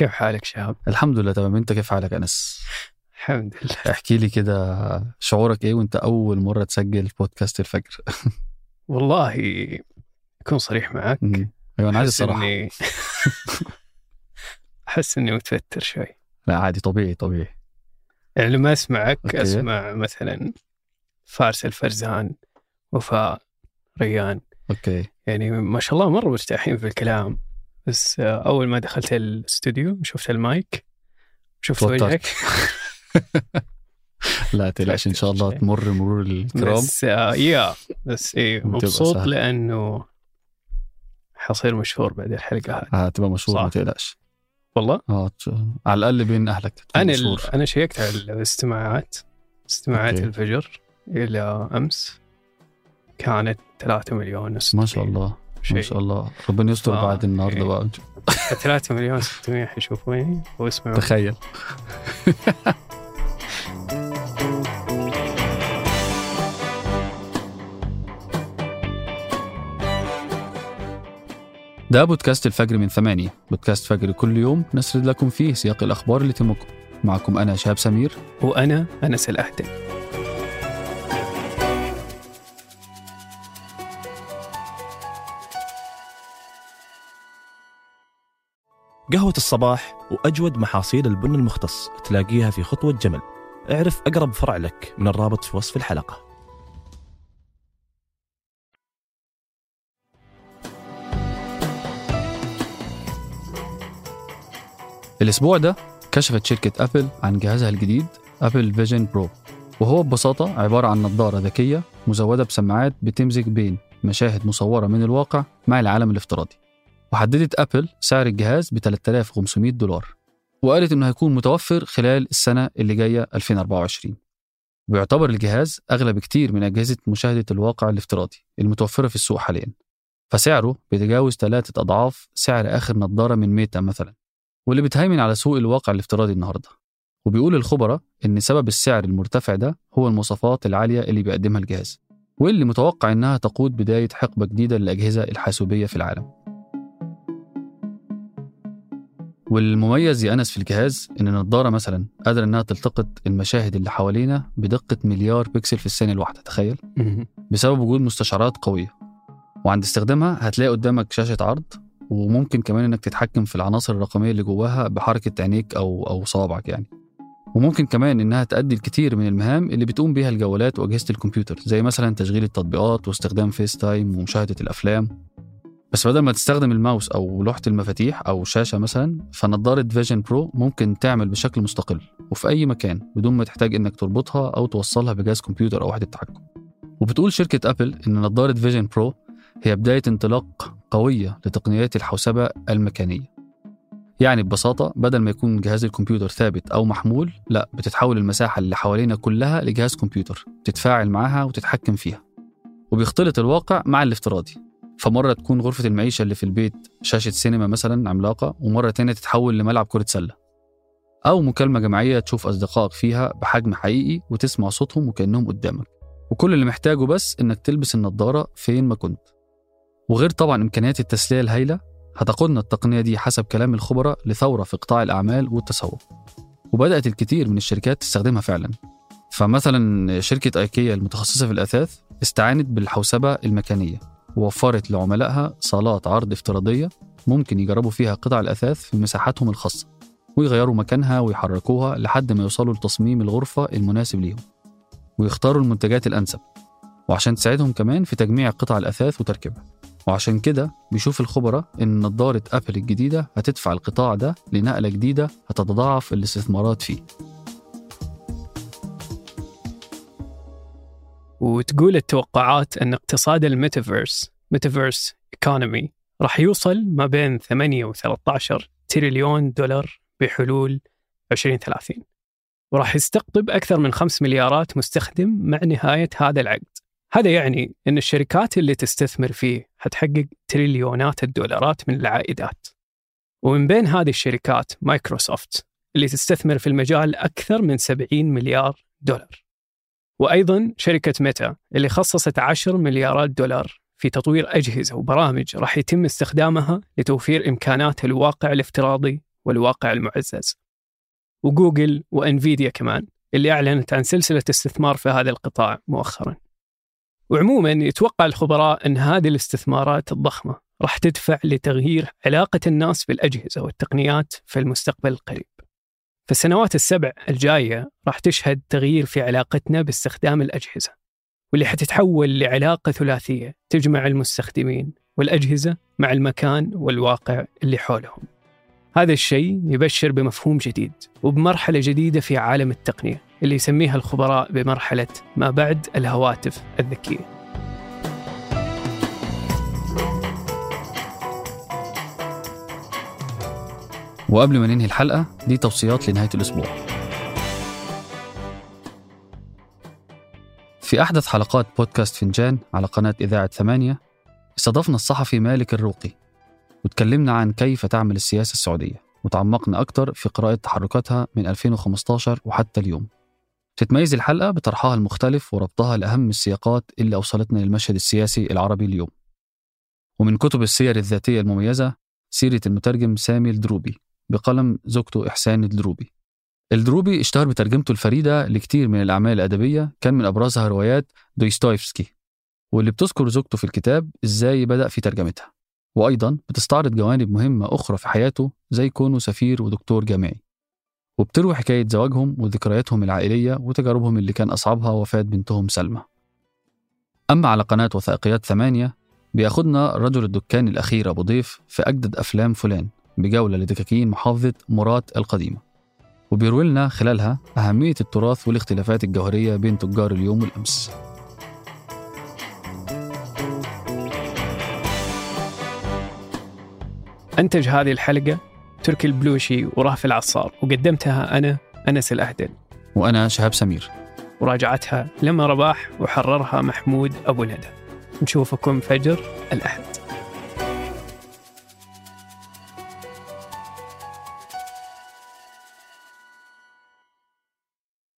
كيف حالك شهاب؟ الحمد لله تمام. انت كيف حالك أنس؟ الحمد لله. احكي لي كده شعورك إيه وأنت أول مرة تسجل بودكاست الفجر؟ والله أكون صريح معك. أيوه أنا عايز الصراحة. إني أحس إني متوتر شوي. لا عادي طبيعي طبيعي. يعني لما أسمعك okay. أسمع مثلا فارس الفرزان وفاء ريان. okay. يعني ما شاء الله مرة مرتاحين في الكلام. بس أول ما دخلت الاستوديو شفت المايك شفت. وجهك لا تقلقش إن شاء الله. تمر مرور الكرام بس آه يا بس إيه مبسوط. لأنه حصير مشهور بعد الحلقة هذه هتبقى مشهور. ما تقلقش والله آه على الأقل بين أهلك أنا. مشهور أنا شيكت على الاستماعات استماعات okay. الفجر إلى أمس كانت 3 مليون و600 ما شاء الله ما شيء. شاء الله. ربنا يستر آه، بعد النهارده إيه. بقى 3 مليون 600 حيشوفوني ويسمعوا تخيل. ده بودكاست الفجر من ثمانية. بودكاست فجر كل يوم نسرد لكم فيه سياق الأخبار اللي تهمكم. معكم أنا شهاب سمير. وأنا أنس الاهدى قهوة الصباح وأجود محاصيل البن المختص تلاقيها في خطوة جمل. اعرف أقرب فرع لك من الرابط في وصف الحلقة. الأسبوع ده كشفت شركة أبل عن جهازها الجديد أبل Vision Pro. وهو ببساطة عبارة عن نظارة ذكية مزودة بسماعات بتمزج بين مشاهد مصورة من الواقع مع العالم الافتراضي. وحددت أبل سعر الجهاز ب 3500 دولار وقالت إنه هيكون متوفر خلال السنة اللي جاية 2024 ويعتبر الجهاز أغلى بكتير من أجهزة مشاهدة الواقع الافتراضي المتوفرة في السوق حاليا فسعره بيتجاوز ثلاثة أضعاف سعر آخر نظارة من ميتا مثلا واللي بتهيمن على سوق الواقع الافتراضي النهارده. وبيقول الخبراء إن سبب السعر المرتفع ده هو المواصفات العالية اللي بيقدمها الجهاز، واللي متوقع إنها تقود بداية حقبة جديدة للأجهزة الحاسوبية في العالم. والمميز يا أنس في الجهاز إن النضارة مثلا قادرة إنها تلتقط المشاهد اللي حوالينا بدقة مليار بكسل في الثانية الواحدة تخيل؟ بسبب وجود مستشعرات قوية. وعند استخدامها هتلاقي قدامك شاشة عرض وممكن كمان إنك تتحكم في العناصر الرقمية اللي جواها بحركة عينيك أو أو صوابعك يعني. وممكن كمان إنها تأدي الكثير من المهام اللي بتقوم بيها الجوالات وأجهزة الكمبيوتر زي مثلا تشغيل التطبيقات واستخدام FaceTime ومشاهدة الأفلام. بس بدل ما تستخدم الماوس أو لوحة المفاتيح أو شاشة مثلا فنضارة Vision Pro ممكن تعمل بشكل مستقل وفي أي مكان بدون ما تحتاج إنك تربطها أو توصلها بجهاز كمبيوتر أو وحدة تحكم. وبتقول شركة أبل إن نضارة Vision Pro هي بداية انطلاق قوية لتقنيات الحوسبة المكانية. يعني ببساطة بدل ما يكون جهاز الكمبيوتر ثابت أو محمول لا بتتحول المساحة اللي حوالينا كلها لجهاز كمبيوتر تتفاعل معاها وتتحكم فيها. وبيختلط الواقع مع الافتراضي. فمرة تكون غرفة المعيشة اللي في البيت شاشة سينما مثلا عملاقة ومرة تانية تتحول لملعب كرة سلة. أو مكالمة جماعية تشوف أصدقائك فيها بحجم حقيقي وتسمع صوتهم وكأنهم قدامك. وكل اللي محتاجه بس إنك تلبس النضارة فين ما كنت. وغير طبعا إمكانيات التسلية الهائلة هتقودنا التقنية دي حسب كلام الخبراء لثورة في قطاع الأعمال والتسوق. وبدأت الكثير من الشركات تستخدمها فعلا. فمثلا شركة أيكيا المتخصصة في الأثاث استعانت بالحوسبة المكانية. ووفرت لعملائها صالات عرض افتراضية ممكن يجربوا فيها قطع الأثاث في مساحاتهم الخاصة ويغيروا مكانها ويحركوها لحد ما يوصلوا لتصميم الغرفة المناسب ليهم ويختاروا المنتجات الأنسب وعشان تساعدهم كمان في تجميع قطع الأثاث وتركيبها وعشان كده بيشوف الخبراء إن نظارة أبل الجديدة هتدفع القطاع ده لنقلة جديدة هتتضاعف الاستثمارات فيه. وتقول التوقعات أن اقتصاد الميتافيرس metaverse economy راح يوصل ما بين 8 و 13 تريليون دولار بحلول 2030 وراح يستقطب أكثر من 5 مليارات مستخدم مع نهاية هذا العقد. هذا يعني أن الشركات اللي تستثمر فيه حتحقق تريليونات الدولارات من العائدات. ومن بين هذه الشركات مايكروسوفت اللي تستثمر في المجال أكثر من 70 مليار دولار. وأيضا شركة ميتا اللي خصصت 10 مليارات دولار في تطوير أجهزة وبرامج راح يتم استخدامها لتوفير إمكانات الواقع الافتراضي والواقع المعزز. وجوجل وإنفيديا كمان اللي أعلنت عن سلسلة استثمار في هذا القطاع مؤخرا. وعموما يتوقع الخبراء أن هذه الاستثمارات الضخمة راح تدفع لتغيير علاقة الناس بالأجهزة والتقنيات في المستقبل القريب. فالسنوات السبع الجاية راح تشهد تغيير في علاقتنا باستخدام الأجهزة واللي حتتحول لعلاقة ثلاثية تجمع المستخدمين والأجهزة مع المكان والواقع اللي حولهم. هذا الشيء يبشر بمفهوم جديد وبمرحلة جديدة في عالم التقنية اللي يسميها الخبراء بمرحلة ما بعد الهواتف الذكية. وقبل ما ننهي الحلقة دي توصيات لنهاية الأسبوع. في أحدث حلقات بودكاست فنجان على قناة إذاعة ثمانية استضفنا الصحفي مالك الروقي وتكلمنا عن كيف تعمل السياسة السعودية وتعمقنا أكثر في قراءة تحركاتها من 2015 وحتى اليوم. تتميز الحلقة بطرحها المختلف وربطها لأهم السياقات اللي أوصلتنا للمشهد السياسي العربي اليوم. ومن كتب السير الذاتية المميزة سيرة المترجم سامي الدروبي. بقلم زوجته إحسان الدروبي. الدروبي اشتهر بترجمته الفريدة لكتير من الأعمال الأدبية كان من أبرزها روايات دويستويفسكي. واللي بتذكر زوجته في الكتاب إزاي بدأ في ترجمتها. وأيضا بتستعرض جوانب مهمة أخرى في حياته زي كونه سفير ودكتور جامعي. وبتروي حكاية زواجهم وذكرياتهم العائلية وتجاربهم اللي كان أصعبها وفاة بنتهم سلمى. أما على قناة وثائقيات ثمانية بياخدنا رجل الدكان الأخير أبو ضيف في أجدد أفلام فلان. بجولة لدكاكين محافظة مرات القديمة. وبيروي لنا خلالها أهمية التراث والاختلافات الجوهرية بين تجار اليوم والأمس. أنتج هذه الحلقة تركي البلوشي ورافع العصار وقدمتها أنا أنس الأهدل. وأنا شهاب سمير. وراجعتها لما رباح وحررها محمود أبو ندى. نشوفكم فجر الأحد.